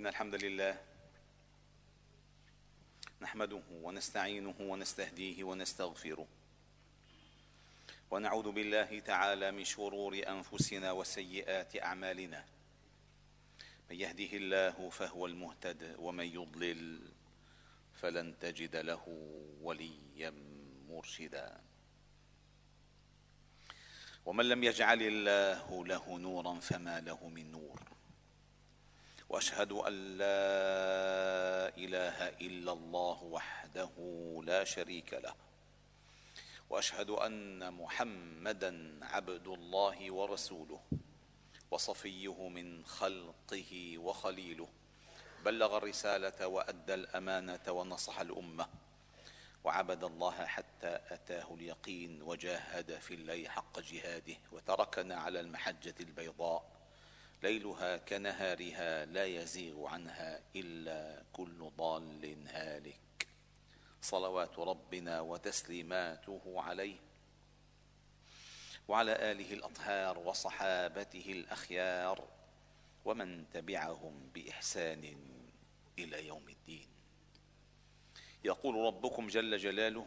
إن الحمد لله نحمده ونستعينه ونستهديه ونستغفره ونعوذ بالله تعالى من شرور أنفسنا وسيئات أعمالنا. من يهده الله فهو المهتد ومن يضلل فلن تجد له وليا مرشدا. ومن لم يجعل الله له نورا فما له من نور. وأشهد أن لا إله إلا الله وحده لا شريك له. وأشهد أن محمدا عبد الله ورسوله وصفيه من خلقه وخليله. بلغ الرسالة وأدى الأمانة ونصح الأمة. وعبد الله حتى أتاه اليقين وجاهد في الله حق جهاده وتركنا على المحجة البيضاء. ليلها كنهارها لا يزيغ عنها إلا كل ضال هالك. صلوات ربنا وتسليماته عليه وعلى آله الأطهار وصحابته الأخيار ومن تبعهم بإحسان إلى يوم الدين. يقول ربكم جل جلاله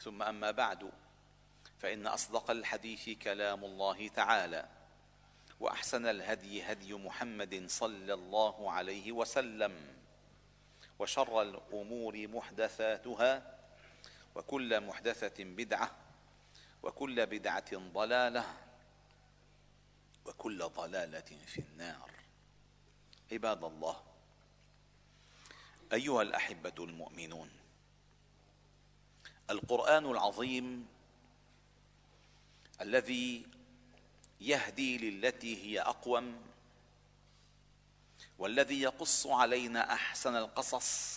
ثم أما بعد فإن أصدق الحديث كلام الله تعالى وأحسن الهدي هدي محمد صلى الله عليه وسلم وشر الأمور محدثاتها وكل محدثة بدعة وكل بدعة ضلالة وكل ضلالة في النار. عباد الله أيها الأحبة المؤمنون القرآن العظيم الذي يهدي للتي هي أقوم والذي يقص علينا أحسن القصص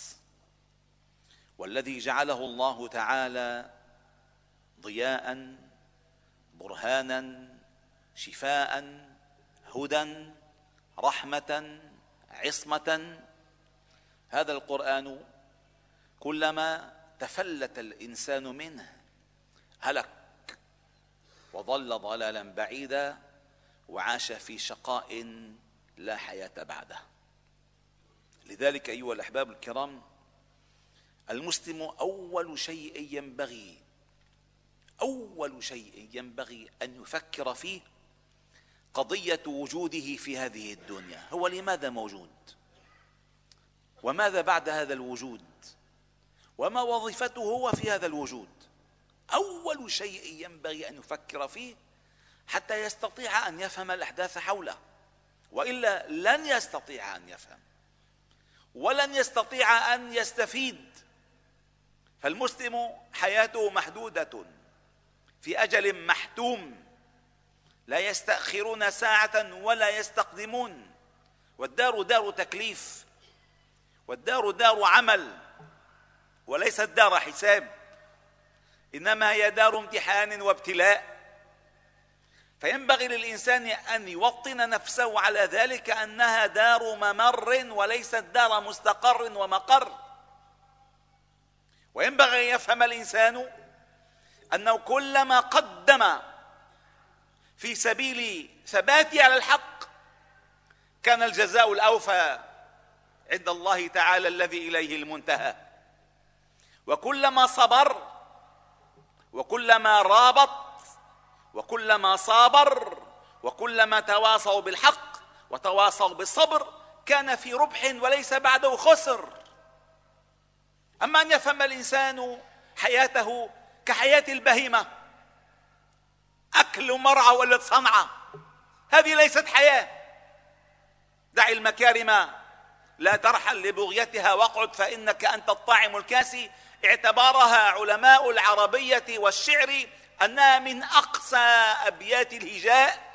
والذي جعله الله تعالى ضياء برهانا شفاء هدى رحمة عصمة. هذا القرآن كلما تفلت الإنسان منه. هلك. وظل ضلالا بعيدا وعاش في شقاء لا حياة بعده. لذلك أيها الأحباب الكرام المسلم أول شيء ينبغي أول شيء ينبغي أن يفكر فيه قضية وجوده في هذه الدنيا. هو لماذا موجود؟ وماذا بعد هذا الوجود؟ وما وظيفته هو في هذا الوجود. أول شيء ينبغي أن يفكر فيه حتى يستطيع أن يفهم الأحداث حوله وإلا لن يستطيع أن يفهم ولن يستطيع أن يستفيد. فالمسلم حياته محدودة في أجل محتوم لا يستأخرون ساعة ولا يستقدمون والدار دار تكليف والدار دار عمل. وليست دار حساب. إنما هي دار امتحان وابتلاء. فينبغي للإنسان أن يوطن نفسه على ذلك أنها دار ممر وليست دار مستقر ومقر. وينبغي أن يفهم الإنسان أنه كلما قدم في سبيل ثباته على الحق كان الجزاء الأوفى عند الله تعالى الذي إليه المنتهى. وكلما صبر وكلما رابط وكلما صابر وكلما تواصوا بالحق وتواصوا بالصبر كان في ربح وليس بعده خسر. أما أن يفهم الإنسان حياته كحياة البهيمة أكل مرعى ولد صنعة هذه ليست حياة. دع المكارم لا ترحل لبغيتها واقعد فإنك أنت الطاعم الكاسي اعتبرها علماء العربية والشعر أنها من أقصى أبيات الهجاء.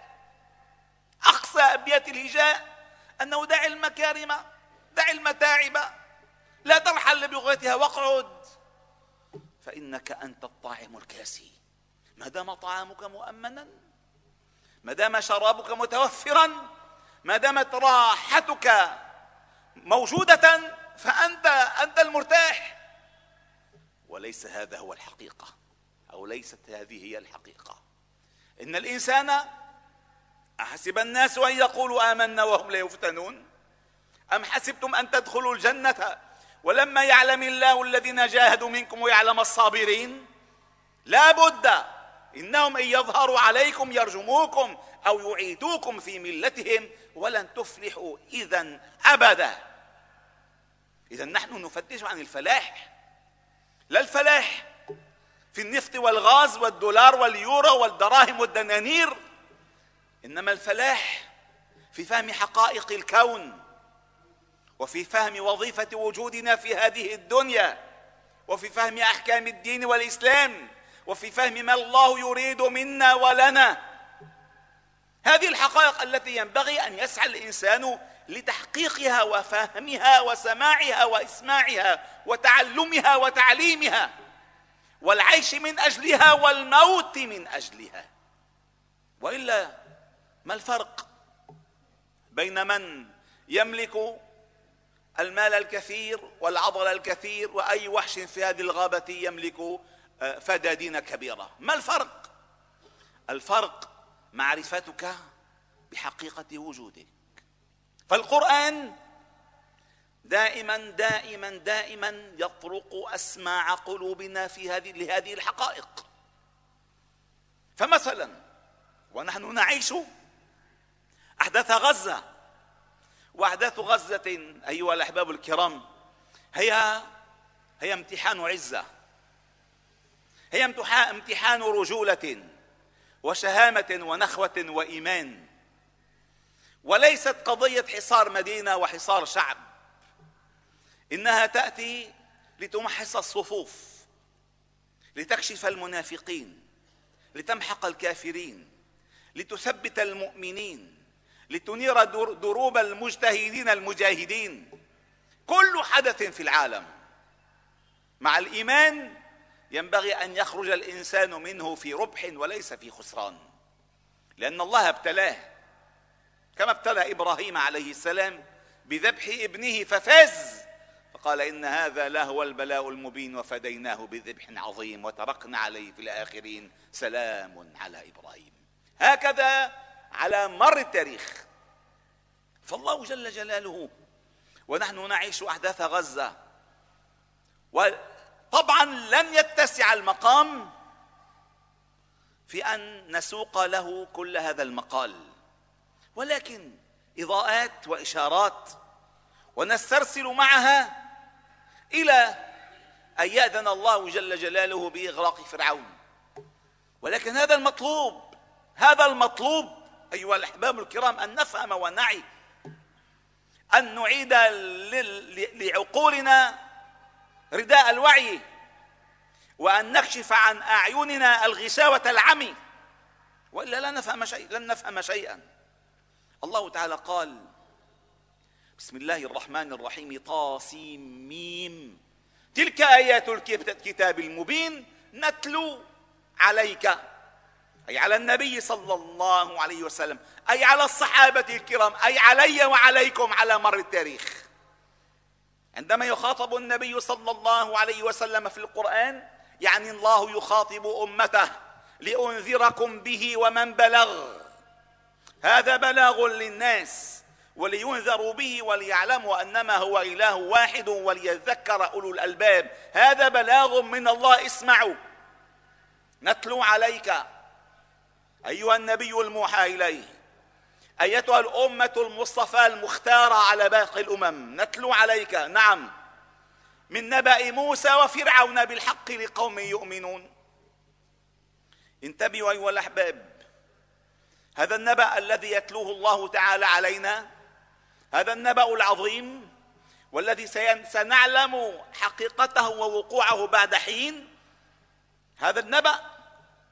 أقصى أبيات الهجاء. أنه دع المكارم دع المتاعب لا ترحل بلغتها واقعد فإنك أنت الطاعم الكاسي. ما دام طعامك مؤمنا ما دام شرابك متوفرا ما دامت راحتك موجودة فأنت أنت المرتاح. وليس هذا هو الحقيقة أو ليست هذه هي الحقيقة. إن الإنسان أحسب الناس أن يقولوا آمنا وهم لا يفتنون؟ أم حسبتم أن تدخلوا الجنة ولما يعلم الله الذين جاهدوا منكم ويعلم الصابرين؟ لا بد إنهم إن يظهروا عليكم يرجموكم أو يعيدوكم في ملتهم ولن تفلحوا إذا أبدا. إذا نحن نفتش عن الفلاح. لا الفلاح في النفط والغاز والدولار واليورو والدراهم والدنانير. إنما الفلاح في فهم حقائق الكون وفي فهم وظيفة وجودنا في هذه الدنيا وفي فهم أحكام الدين والإسلام وفي فهم ما الله يريد منا ولنا. هذه الحقائق التي ينبغي أن يسعى الإنسان لتحقيقها وفهمها وسماعها وإسماعها وتعلمها وتعليمها. والعيش من أجلها والموت من أجلها. وإلا ما الفرق بين من يملك المال الكثير والعضل الكثير وأي وحش في هذه الغابة يملك آه، فدادين كبيرة؟ ما الفرق؟ الفرق معرفتك بحقيقة وجودك. فالقرآن دائما دائما دائما يطرق أسماع قلوبنا في هذه لهذه الحقائق. فمثلا ونحن نعيش أحداث غزة. وأحداث غزة أيها الأحباب الكرام هي هي امتحان عزة. هي امتحان رجولة وشهامة ونخوة وإيمان. وليست قضية حصار مدينة وحصار شعب. إنها تأتي لتمحص الصفوف لتكشف المنافقين لتمحق الكافرين لتثبت المؤمنين لتنير دروب المجتهدين المجاهدين. كل حدث في العالم. مع الإيمان ينبغي أن يخرج الإنسان منه في ربح وليس في خسران. لأن الله ابتلاه كما ابتلى إبراهيم عليه السلام بذبح ابنه ففاز. فقال إن هذا لهو البلاء المبين وفديناه بذبح عظيم وتركنا عليه في الآخرين. سلام على إبراهيم. هكذا على مر التاريخ. فالله جل جلاله ونحن نعيش أحداث غزة. وطبعا لن يتسع المقام في أن نسوق له كل هذا المقال. ولكن إضاءات وإشارات ونسترسل معها إلى أن يأذن الله جل جلاله باغراق فرعون. ولكن هذا المطلوب هذا المطلوب أيها الأحباب الكرام أن نفهم ونعي أن نعيد لعقولنا رداء الوعي وأن نكشف عن أعيننا الغشاوة العمي. وإلا لا نفهم شيء لن نفهم شيئا. الله تعالى قال بسم الله الرحمن الرحيم طاسيم ميم. تلك آيات الكتاب المبين نتلو عليك أي على النبي صلى الله عليه وسلم أي على الصحابة الكرام أي علي وعليكم على مر التاريخ. عندما يخاطب النبي صلى الله عليه وسلم في القرآن يعني الله يخاطب أمته لأنذركم به ومن بلغ. هذا بلاغ للناس ولينذروا به وليعلموا أنما هو إله واحد وليذكر أولو الألباب. هذا بلاغ من الله. اسمعوا. نتلو عليك أيها النبي الموحى إليه. أيتها الأمة المصطفى المختارة على باقي الأمم. نتلو عليك. نعم. من نبأ موسى وفرعون بالحق لقوم يؤمنون. انتبهوا أيها الأحباب. هذا النبأ الذي يتلوه الله تعالى علينا هذا النبأ العظيم والذي سنعلم حقيقته ووقوعه بعد حين هذا النبأ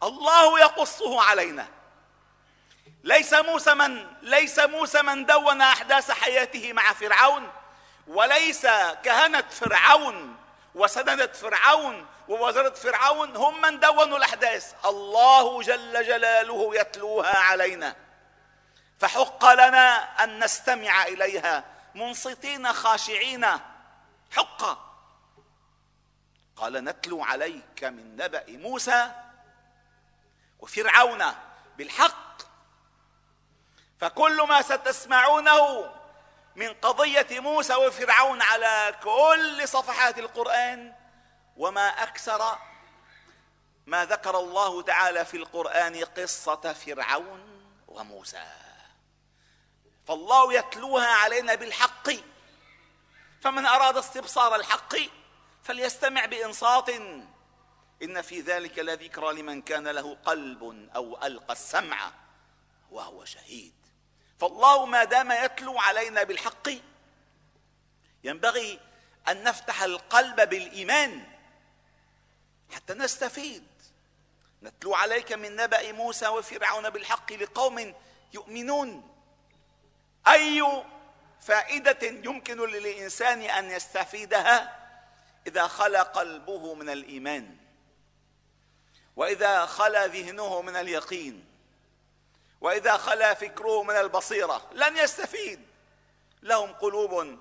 الله يقصه علينا. ليس موسى من ليس موسى من دون أحداث حياته مع فرعون وليس كهنة فرعون وسندة فرعون ووزارة فرعون هم من دونوا الأحداث. الله جل جلاله يتلوها علينا. فحق لنا أن نستمع إليها. منصتين خاشعين. حق. قال نتلو عليك من نبأ موسى وفرعون بالحق. فكل ما ستسمعونه من قضية موسى وفرعون على كل صفحات القرآن وما أكثر ما ذكر الله تعالى في القرآن قصة فرعون وموسى. فالله يتلوها علينا بالحق. فمن أراد استبصار الحق فليستمع بإنصات. إن في ذلك لذكرى لمن كان له قلب أو ألقى السمع وهو شهيد. فالله ما دام يتلو علينا بالحق ينبغي أن نفتح القلب بالإيمان حتى نستفيد. نتلو عليك من نبأ موسى وفرعون بالحق لقوم يؤمنون. أي فائدة يمكن للإنسان أن يستفيدها إذا خلا قلبه من الإيمان وإذا خلا ذهنه من اليقين؟ وإذا خلا فكره من البصيرة لن يستفيد. لهم قلوب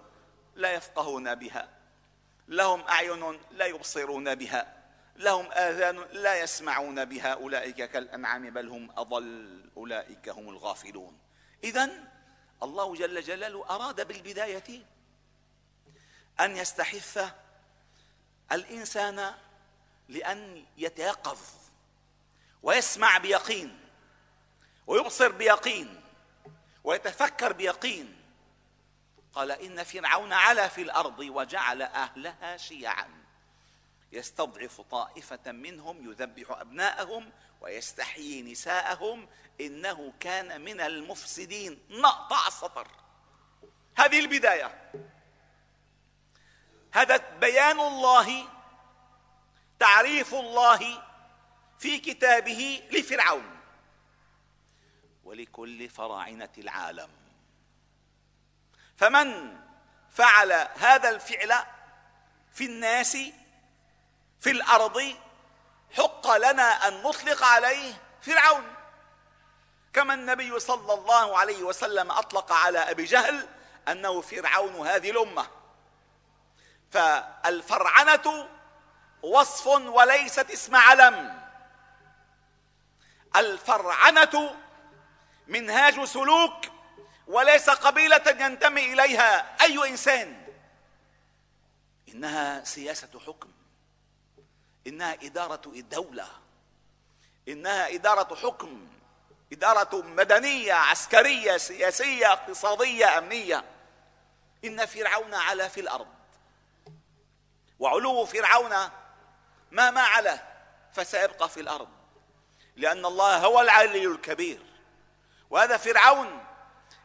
لا يفقهون بها. لهم أعين لا يبصرون بها. لهم آذان لا يسمعون بها. أولئك كالأنعام بل هم أضل. أولئك هم الغافلون. اذا الله جل جلاله أراد بالبداية أن يستحث الإنسان لأن يتيقظ ويسمع بيقين. ويبصر بيقين ويتفكر بيقين. قال إن فرعون علا في الأرض وجعل أهلها شيعا. يستضعف طائفة منهم يذبح أبناءهم ويستحيي نساءهم. إنه كان من المفسدين. نقطع السطر. هذه البداية. هذا بيان الله تعريف الله في كتابه لفرعون. ولكل فراعنة العالم. فمن فعل هذا الفعل في الناس في الأرض حق لنا أن نطلق عليه فرعون. كما النبي صلى الله عليه وسلم أطلق على أبي جهل أنه فرعون هذه الأمة. فالفرعنة وصف وليست اسم علم. الفرعنة منهاج سلوك وليس قبيلة ينتمي إليها أي إنسان. إنها سياسة حكم. إنها إدارة الدولة. إنها إدارة حكم. إدارة مدنية عسكرية سياسية اقتصادية أمنية. إن فرعون علا في الأرض. وعلو فرعون ما ما علا فسيبقى في الأرض. لأن الله هو العلي الكبير. وهذا فرعون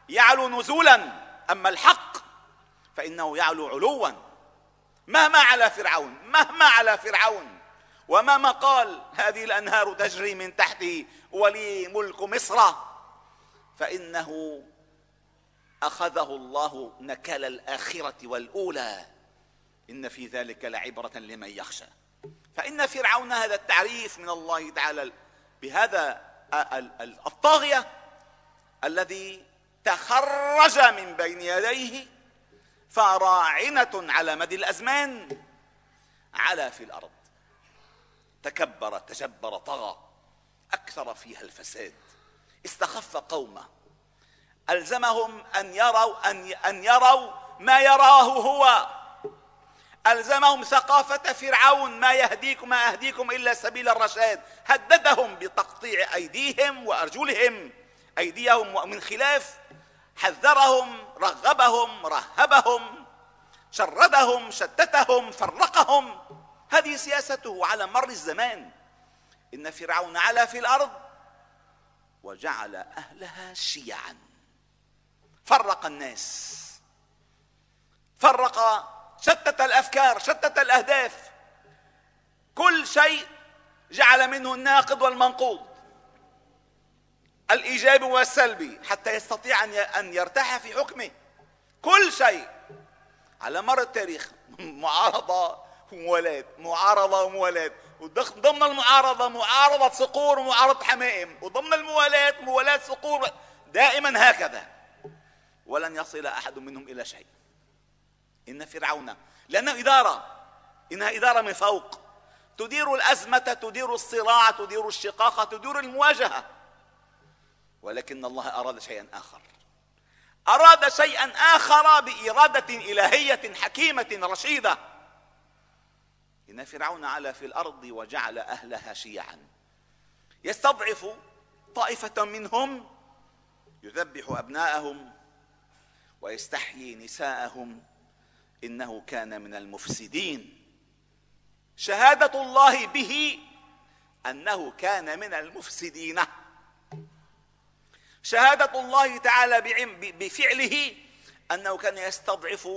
يعلو نزولا أما الحق فإنه يعلو علوا. مهما على فرعون مهما على فرعون. ومهما قال هذه الأنهار تجري من تحتي ولي ملك مصر. فإنه أخذه الله نكال الآخرة والأولى. إن في ذلك لعبرة لمن يخشى. فإن فرعون هذا التعريف من الله تعالى بهذا الطاغية الذي تخرج من بين يديه فراعنة على مدى الأزمان علا في الأرض. تكبر تجبر طغى أكثر فيها الفساد. استخف قومه. ألزمهم أن يروا أن أن يروا ما يراه هو. ألزمهم ثقافة فرعون ما يهديكم ما أهديكم إلا سبيل الرشاد. هددهم بتقطيع أيديهم وأرجلهم. أيديهم من خلاف حذرهم رغبهم رهبهم شردهم شتتهم فرقهم. هذه سياسته على مر الزمان. إن فرعون علا في الأرض وجعل أهلها شيعا. فرق الناس. فرق شتت الأفكار شتت الأهداف. كل شيء جعل منه الناقض والمنقوض. الايجابي والسلبي حتى يستطيع أن يرتاح في حكمه. كل شيء على مر التاريخ. معارضة وموالاه معارضة وموالاه وضمن المعارضة معارضة صقور ومعارضة حمائم. وضمن الموالاه موالاه صقور دائما هكذا. ولن يصل أحد منهم إلى شيء. إن فرعون لانها إدارة. إنها إدارة من فوق. تدير الأزمة تدير الصراع تدير الشقاق تدير المواجهة. ولكن الله أراد شيئا آخر. أراد شيئا آخر بإرادة إلهية حكيمة رشيدة. إن فرعون علا في الأرض وجعل أهلها شيعا. يستضعف طائفة منهم يذبح أبناءهم ويستحيي نساءهم. إنه كان من المفسدين. شهادة الله به أنه كان من المفسدين. شهادة الله تعالى بفعله أنه كان يستضعف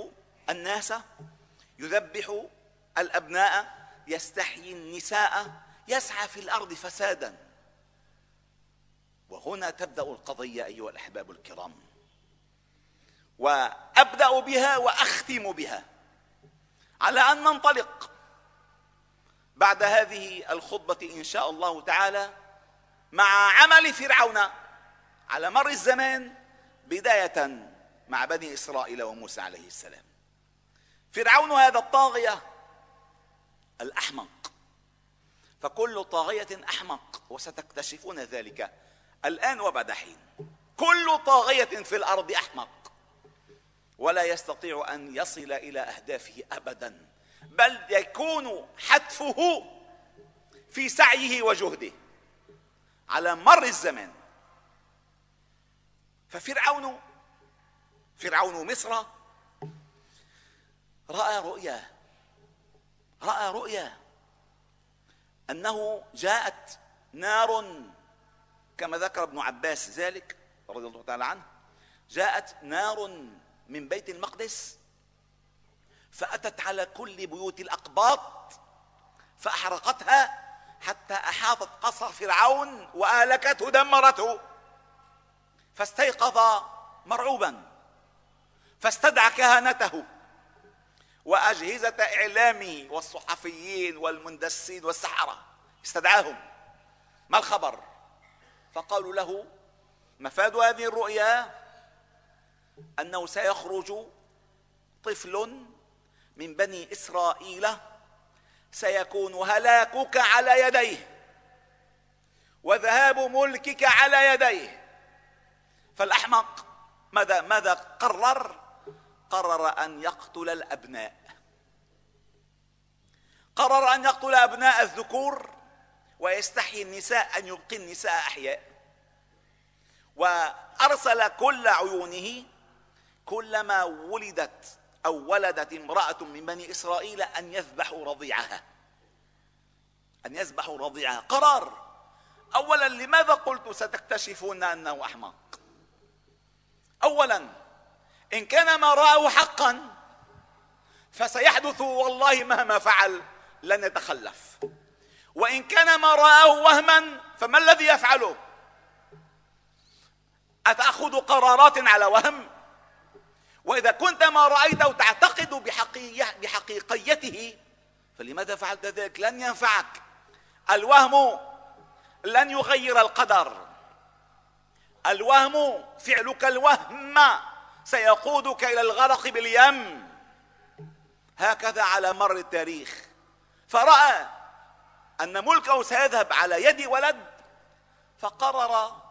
الناس يذبح الأبناء يستحيي النساء يسعى في الأرض فسادا. وهنا تبدأ القضية أيها الأحباب الكرام. وأبدأ بها وأختم بها. على أن ننطلق بعد هذه الخطبة إن شاء الله تعالى مع عمل فرعون. على مر الزمان بداية مع بني إسرائيل وموسى عليه السلام. فرعون هذا الطاغية الأحمق. فكل طاغية أحمق وستكتشفون ذلك الآن وبعد حين. كل طاغية في الأرض أحمق ولا يستطيع أن يصل إلى أهدافه ابدا بل يكون حتفه في سعيه وجهده. على مر الزمان ففرعون فرعون مصر رأى رؤيا رأى رؤيا أنه جاءت نار كما ذكر ابن عباس ذلك رضي الله تعالى عنه جاءت نار من بيت المقدس فأتت على كل بيوت الأقباط فأحرقتها حتى أحاطت قصر فرعون وأهلكته دمرته. فاستيقظ مرعوبا فاستدعى كهنته وأجهزة إعلامه والصحفيين والمندسين والسحرة. استدعاهم. ما الخبر؟ فقالوا له مفاد هذه الرؤيا أنه سيخرج طفل من بني إسرائيل سيكون هلاكك على يديه وذهاب ملكك على يديه. فالأحمق ماذا ماذا قرر؟ قرر أن يقتل الأبناء. قرر أن يقتل أبناء الذكور ويستحيي النساء أن يبقي النساء أحياء. وأرسل كل عيونه كلما ولدت أو ولدت امرأة من بني إسرائيل أن يذبحوا رضيعها. أن يذبحوا رضيعها. قرار. اولا لماذا قلت ستكتشفون أنه أحمق؟ اولا إن كان ما راه حقا فسيحدث والله مهما فعل لن يتخلف. وإن كان ما راه وهما فما الذي يفعله؟ أتأخذ قرارات على وهم؟ وإذا كنت ما رأيته تعتقد بحقيقيته فلماذا فعلت ذلك؟ لن ينفعك. الوهم لن يغير القدر. الوهم فعلك الوهم. سيقودك إلى الغرق باليم. هكذا على مر التاريخ. فرأى أن ملكه سيذهب على يد ولد فقرر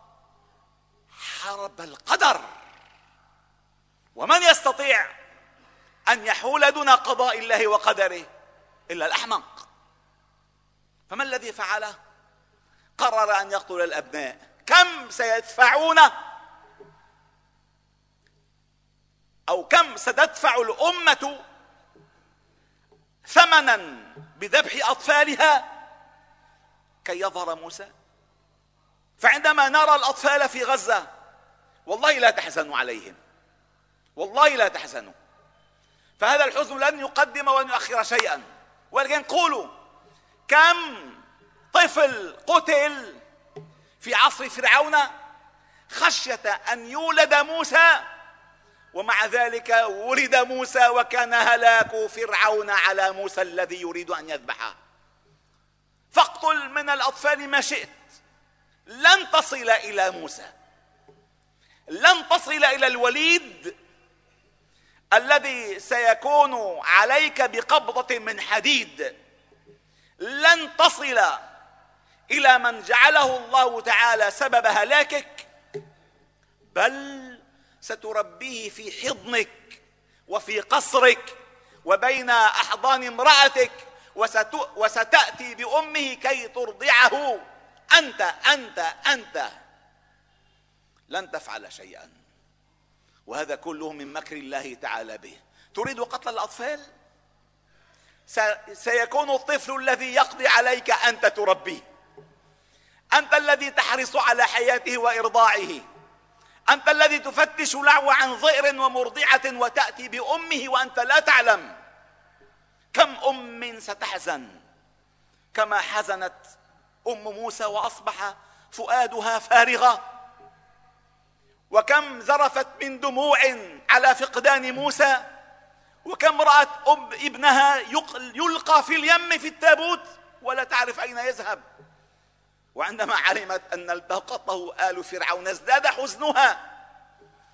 حرب القدر. ومن يستطيع أن يحول دون قضاء الله وقدره إلا الأحمق؟ فما الذي فعله؟ قرر أن يقتل الأبناء. كم سيدفعون أو كم ستدفع الأمة ثمنا بذبح أطفالها كي يظهر موسى؟ فعندما نرى الأطفال في غزة والله لا تحزنوا عليهم. والله لا تحزنوا. فهذا الحزن لن يقدم ولن يؤخر شيئا. ولكن قولوا كم طفل قتل في عصر فرعون خشية أن يولد موسى ومع ذلك ولد موسى وكان هلاك فرعون على موسى الذي يريد أن يذبحه. فاقتل من الأطفال ما شئت. لن تصل إلى موسى. لن تصل إلى الوليد الذي سيكون عليك بقبضة من حديد. لن تصل إلى من جعله الله تعالى سبب هلاكك بل ستربيه في حضنك وفي قصرك وبين أحضان امرأتك وستأتي بأمه كي ترضعه. أنت أنت أنت. لن تفعل شيئا. وهذا كله من مكر الله تعالى به. تريد قتل الأطفال؟ سيكون الطفل الذي يقضي عليك انت تربيه. أنت الذي تحرص على حياته وإرضاعه. أنت الذي تفتش لعو عن ظئر ومرضعة وتأتي بأمه وأنت لا تعلم. كم أم ستحزن. كما حزنت أم موسى وأصبح فؤادها فارغا وكم زرفت من دموع على فقدان موسى. وكم رأت أم ابنها يلقى في اليم في التابوت. ولا تعرف أين يذهب. وعندما علمت أن التقطه آل فرعون ازداد حزنها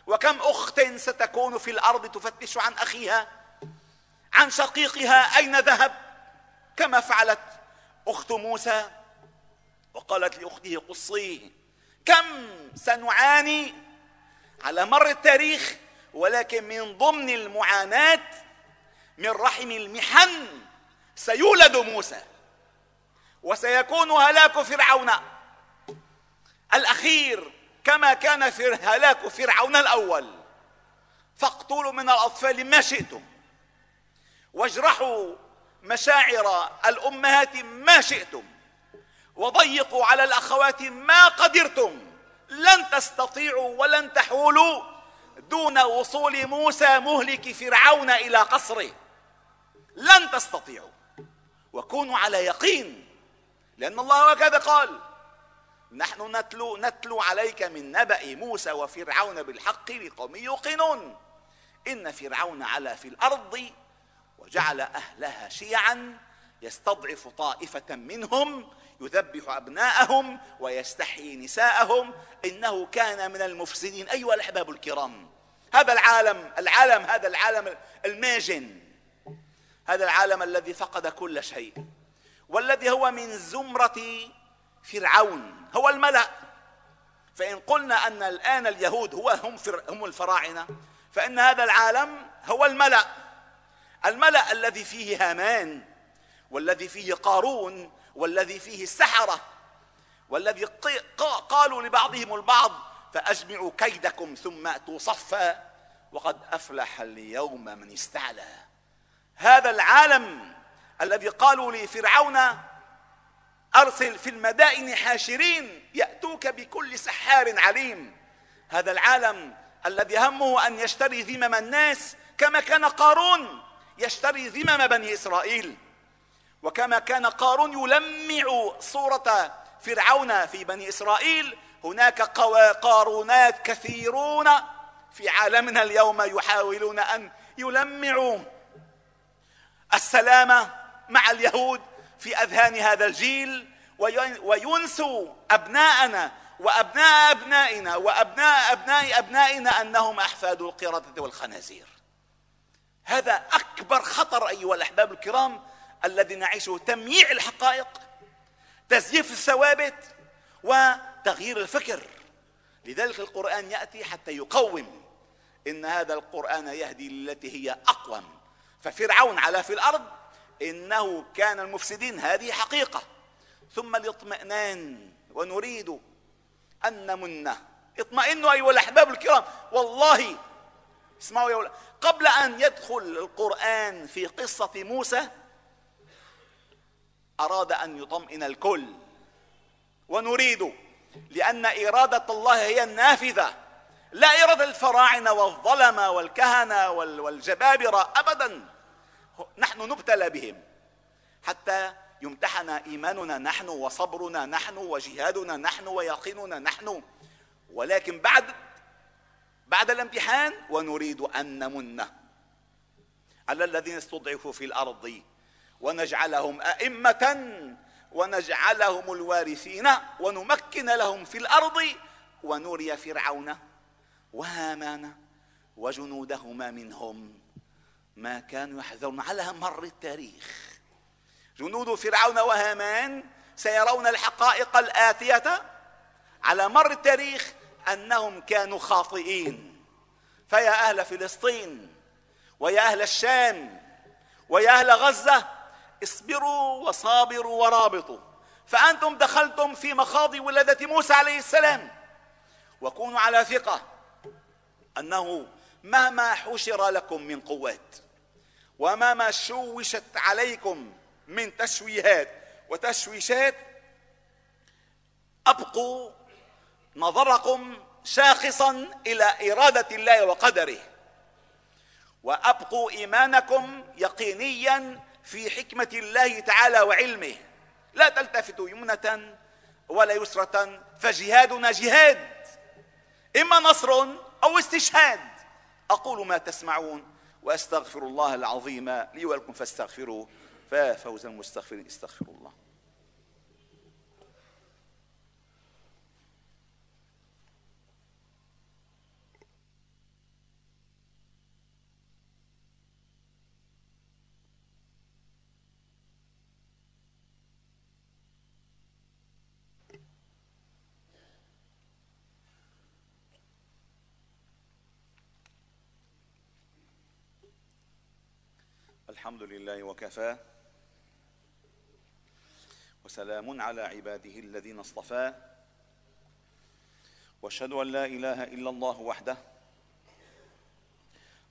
وكم أخت ستكون في الأرض تفتش عن أخيها؟ عن شقيقها أين ذهب؟ كما فعلت أخت موسى وقالت لأخته قصيه كم سنعاني على مر التاريخ ولكن من ضمن المعاناة من رحم المحن سيولد موسى. وسيكون هلاك فرعون. الأخير كما كان في هلاك فرعون الأول. فاقتلوا من الأطفال ما شئتم. واجرحوا مشاعر الأمهات ما شئتم. وضيقوا على الأخوات ما قدرتم. لن تستطيعوا ولن تحولوا دون وصول موسى مهلك فرعون إلى قصره. لن تستطيعوا. وكونوا على يقين لأن الله هكذا قال. نحن نتلو نتلو عليك من نبأ موسى وفرعون بالحق لقوم يوقنون. إن فرعون علا في الأرض وجعل أهلها شيعا يستضعف طائفة منهم يذبح أبناءهم ويستحيي نساءهم. إنه كان من المفسدين. أيها الأحباب الكرام هذا العالم العالم هذا العالم الماجن. هذا العالم الذي فقد كل شيء. والذي هو من زمرة فرعون هو الملأ. فإن قلنا أن الآن اليهود هو هم هم الفراعنة فإن هذا العالم هو الملأ. الملأ الذي فيه هامان والذي فيه قارون والذي فيه السحرة والذي قالوا لبعضهم البعض فأجمعوا كيدكم ثم أتوا صفا وقد أفلح اليوم من استعلى. هذا العالم الذي قالوا لفرعون أرسل في المدائن حاشرين يأتوك بكل سحار عليم. هذا العالم الذي همه أن يشتري ذمم الناس كما كان قارون يشتري ذمم بني إسرائيل. وكما كان قارون يلمع صورة فرعون في بني إسرائيل هناك قارونات كثيرون في عالمنا اليوم يحاولون أن يلمعوا السلام مع اليهود في أذهان هذا الجيل وينسوا أبناءنا وأبناء أبنائنا وأبناء أبناء أبنائنا أنهم أحفاد القردة والخنازير. هذا أكبر خطر أيها الأحباب الكرام الذي نعيشه تمييع الحقائق تزييف الثوابت وتغيير الفكر. لذلك القرآن يأتي حتى يقوم إن هذا القرآن يهدي للتي هي أقوم. ففرعون على في الأرض إنه كان المفسدين. هذه حقيقة. ثم الاطمئنان ونريد أن نمن اطمئنوا أيها الأحباب الكرام. والله اسمعوا يا قبل أن يدخل القرآن في قصة موسى أراد أن يطمئن الكل. ونريد لأن إرادة الله هي النافذة. لا إرادة الفراعنة والظلمة والكهنة والجبابرة أبدا. نحن نبتلى بهم. حتى يمتحن إيماننا نحن وصبرنا نحن وجهادنا نحن ويقيننا نحن. ولكن بعد بعد الامتحان ونريد أن نمن. على الذين استضعفوا في الأرض. ونجعلهم أئمة ونجعلهم الوارثين ونمكن لهم في الأرض. ونري فرعون وهامان وجنودهما منهم. ما كانوا يحذرون على مر التاريخ. جنود فرعون وهامان سيرون الحقائق الآتية. على مر التاريخ أنهم كانوا خاطئين. فيا أهل فلسطين ويا أهل الشام ويا أهل غزة اصبروا وصابروا ورابطوا. فأنتم دخلتم في مخاض ولادة موسى عليه السلام. وكونوا على ثقة أنه مهما حشر لكم من قوات ومهما شوشت عليكم من تشويهات وتشويشات أبقوا نظركم شاخصا إلى إرادة الله وقدره وأبقوا إيمانكم يقينيا في حكمة الله تعالى وعلمه. لا تلتفتوا يمنة ولا يسرة فجهادنا جهاد إما نصر أو استشهاد. أقول ما تسمعون وأستغفر الله العظيم لي ولكم فاستغفروه ففوز المستغفرين استغفر الله. الحمد لله وكفى. وسلام على عباده الذين اصطفى. وأشهد أن لا إله إلا الله وحده.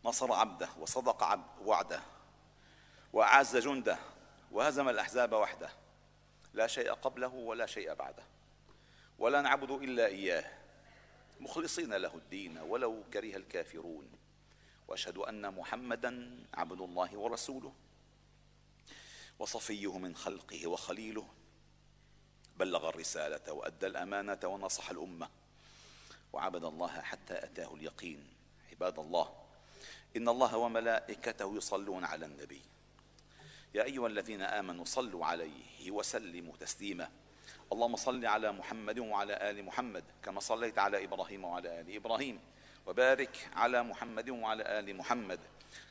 نصر عبده وصدق عبد وعده. وأعز جنده. وهزم الأحزاب وحده. لا شيء قبله ولا شيء بعده. ولا نعبد إلا إياه. مخلصين له الدين ولو كره الكافرون. وأشهد أن محمدا عبد الله ورسوله وصفيه من خلقه وخليله. بلغ الرسالة وأدى الأمانة ونصح الأمة. وعبد الله حتى أتاه اليقين. عباد الله إن الله وملائكته يصلون على النبي. يا أيها الذين آمنوا صلوا عليه وسلموا تسليما. اللهم صل على محمد وعلى آل محمد كما صليت على إبراهيم وعلى آل إبراهيم. وبارك على محمد وعلى آل محمد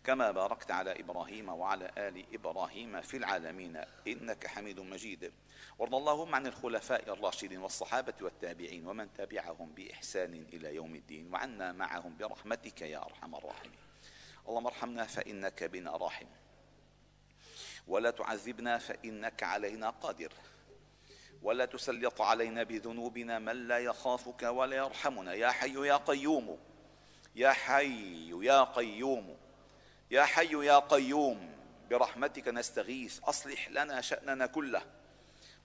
كما باركت على إبراهيم وعلى آل إبراهيم في العالمين. إنك حميد مجيد. وارض اللهم عن الخلفاء الراشدين والصحابة والتابعين ومن تبعهم بإحسان إلى يوم الدين وعنا معهم برحمتك يا أرحم الراحمين. اللهم ارحمنا فإنك بنا راحم. ولا تعذبنا فإنك علينا قادر. ولا تسلط علينا بذنوبنا من لا يخافك ولا يرحمنا. يا حي يا قيوم. يا حي يا قيوم يا حي يا قيوم برحمتك نستغيث أصلح لنا شأننا كله.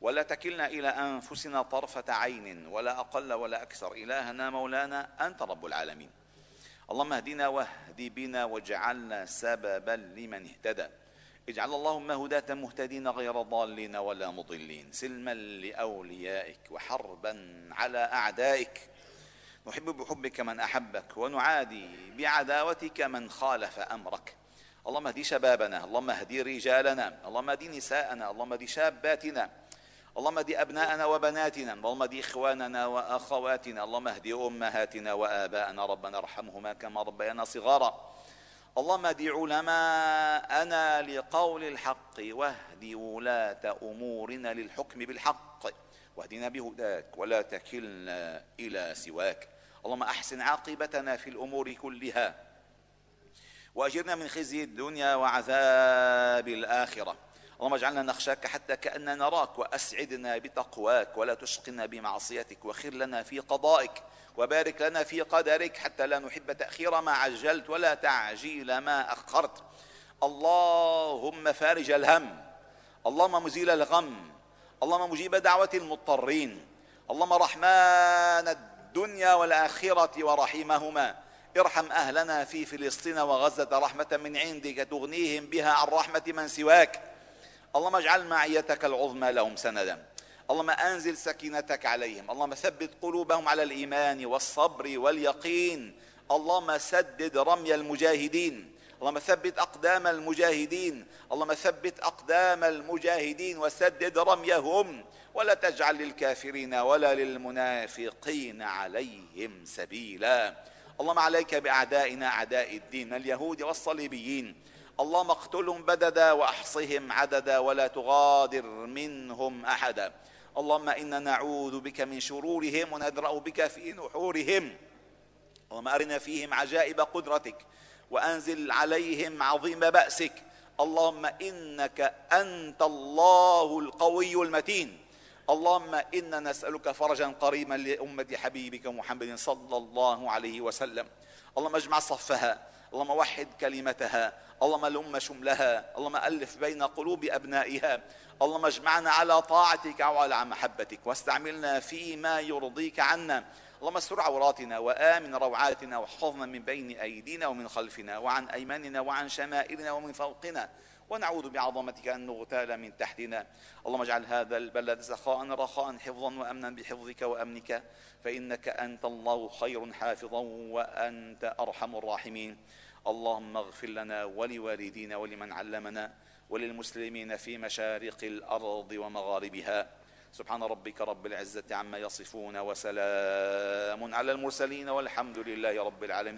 ولا تكلنا إلى أنفسنا طرفة عين ولا أقل ولا أكثر. إلهنا مولانا أنت رب العالمين. اللهم اهدنا واهد بنا واجعلنا سببا لمن اهتدى. اجعل اللهم هداة مهتدين غير ضالين ولا مضلين. سلما لأوليائك وحربا على أعدائك. نحب بحبك من أحبك ونعادي بعداوتك من خالف أمرك. اللهم اهدي شبابنا اللهم اهدي رجالنا اللهم اهدي نساءنا اللهم اهدي شاباتنا اللهم اهدي أبناءنا وبناتنا اللهم اهدي إخواننا وأخواتنا اللهم اهدي أمهاتنا وآباءنا ربنا ارحمهما كما ربيانا صغارا. اللهم اهد علماءنا لقول الحق واهد ولاة أمورنا للحكم بالحق واهدنا بهداك ولا تكلنا إلى سواك. اللهم أحسن عاقبتنا في الأمور كلها. وأجرنا من خزي الدنيا وعذاب الآخرة. اللهم اجعلنا نخشاك حتى كأننا نراك وأسعدنا بتقواك ولا تشقنا بمعصيتك وخر لنا في قضائك وبارك لنا في قدرك حتى لا نحب تأخير ما عجلت ولا تعجيل ما أخرت. اللهم فارج الهم. اللهم مزيل الغم. اللهم مجيب دعوة المضطرين. اللهم رحمن الدنيا والآخرة ورحيمهما ارحم أهلنا في فلسطين وغزة رحمة من عندك تغنيهم بها عن رحمة من سواك. اللهم اجعل معيتك العظمى لهم سندا. اللهم أنزل سكينتك عليهم. اللهم ثبت قلوبهم على الإيمان والصبر واليقين. اللهم سدد رمي المجاهدين. اللهم ثبت أقدام المجاهدين. اللهم ثبت أقدام المجاهدين وسدد رميهم. ولا تجعل للكافرين ولا للمنافقين عليهم سبيلا. اللهم عليك بأعدائنا أعداء الدين اليهود والصليبيين. اللهم اقتلهم بددا وأحصهم عددا ولا تغادر منهم أحدا. اللهم أنا نعوذ بك من شرورهم وندرأ بك في نحورهم. اللهم أرنا فيهم عجائب قدرتك وأنزل عليهم عظيم بأسك. اللهم إنك أنت الله القوي المتين. اللهم إنا نسألك فرجا قريبا لأمة حبيبك محمد صلى الله عليه وسلم. اللهم اجمع صفها اللهم وحد كلمتها اللهم لم شملها اللهم ألف بين قلوب أبنائها. اللهم اجمعنا على طاعتك وعلى محبتك واستعملنا فيما يرضيك عنا. اللهم استر عوراتنا وآمن روعاتنا واحفظنا من بين أيدينا ومن خلفنا وعن أيماننا وعن شمائلنا ومن فوقنا. ونعوذ بعظمتك أن نغتال من تحتنا. اللهم اجعل هذا البلد سخاء رخاء حفظا وامنا بحفظك وأمنك. فإنك أنت الله خير حافظا وأنت أرحم الراحمين. اللهم اغفر لنا ولوالدينا ولمن علمنا وللمسلمين في مشارق الأرض ومغاربها. سبحان ربك رب العزة عما يصفون وسلام على المرسلين والحمد لله رب العالمين.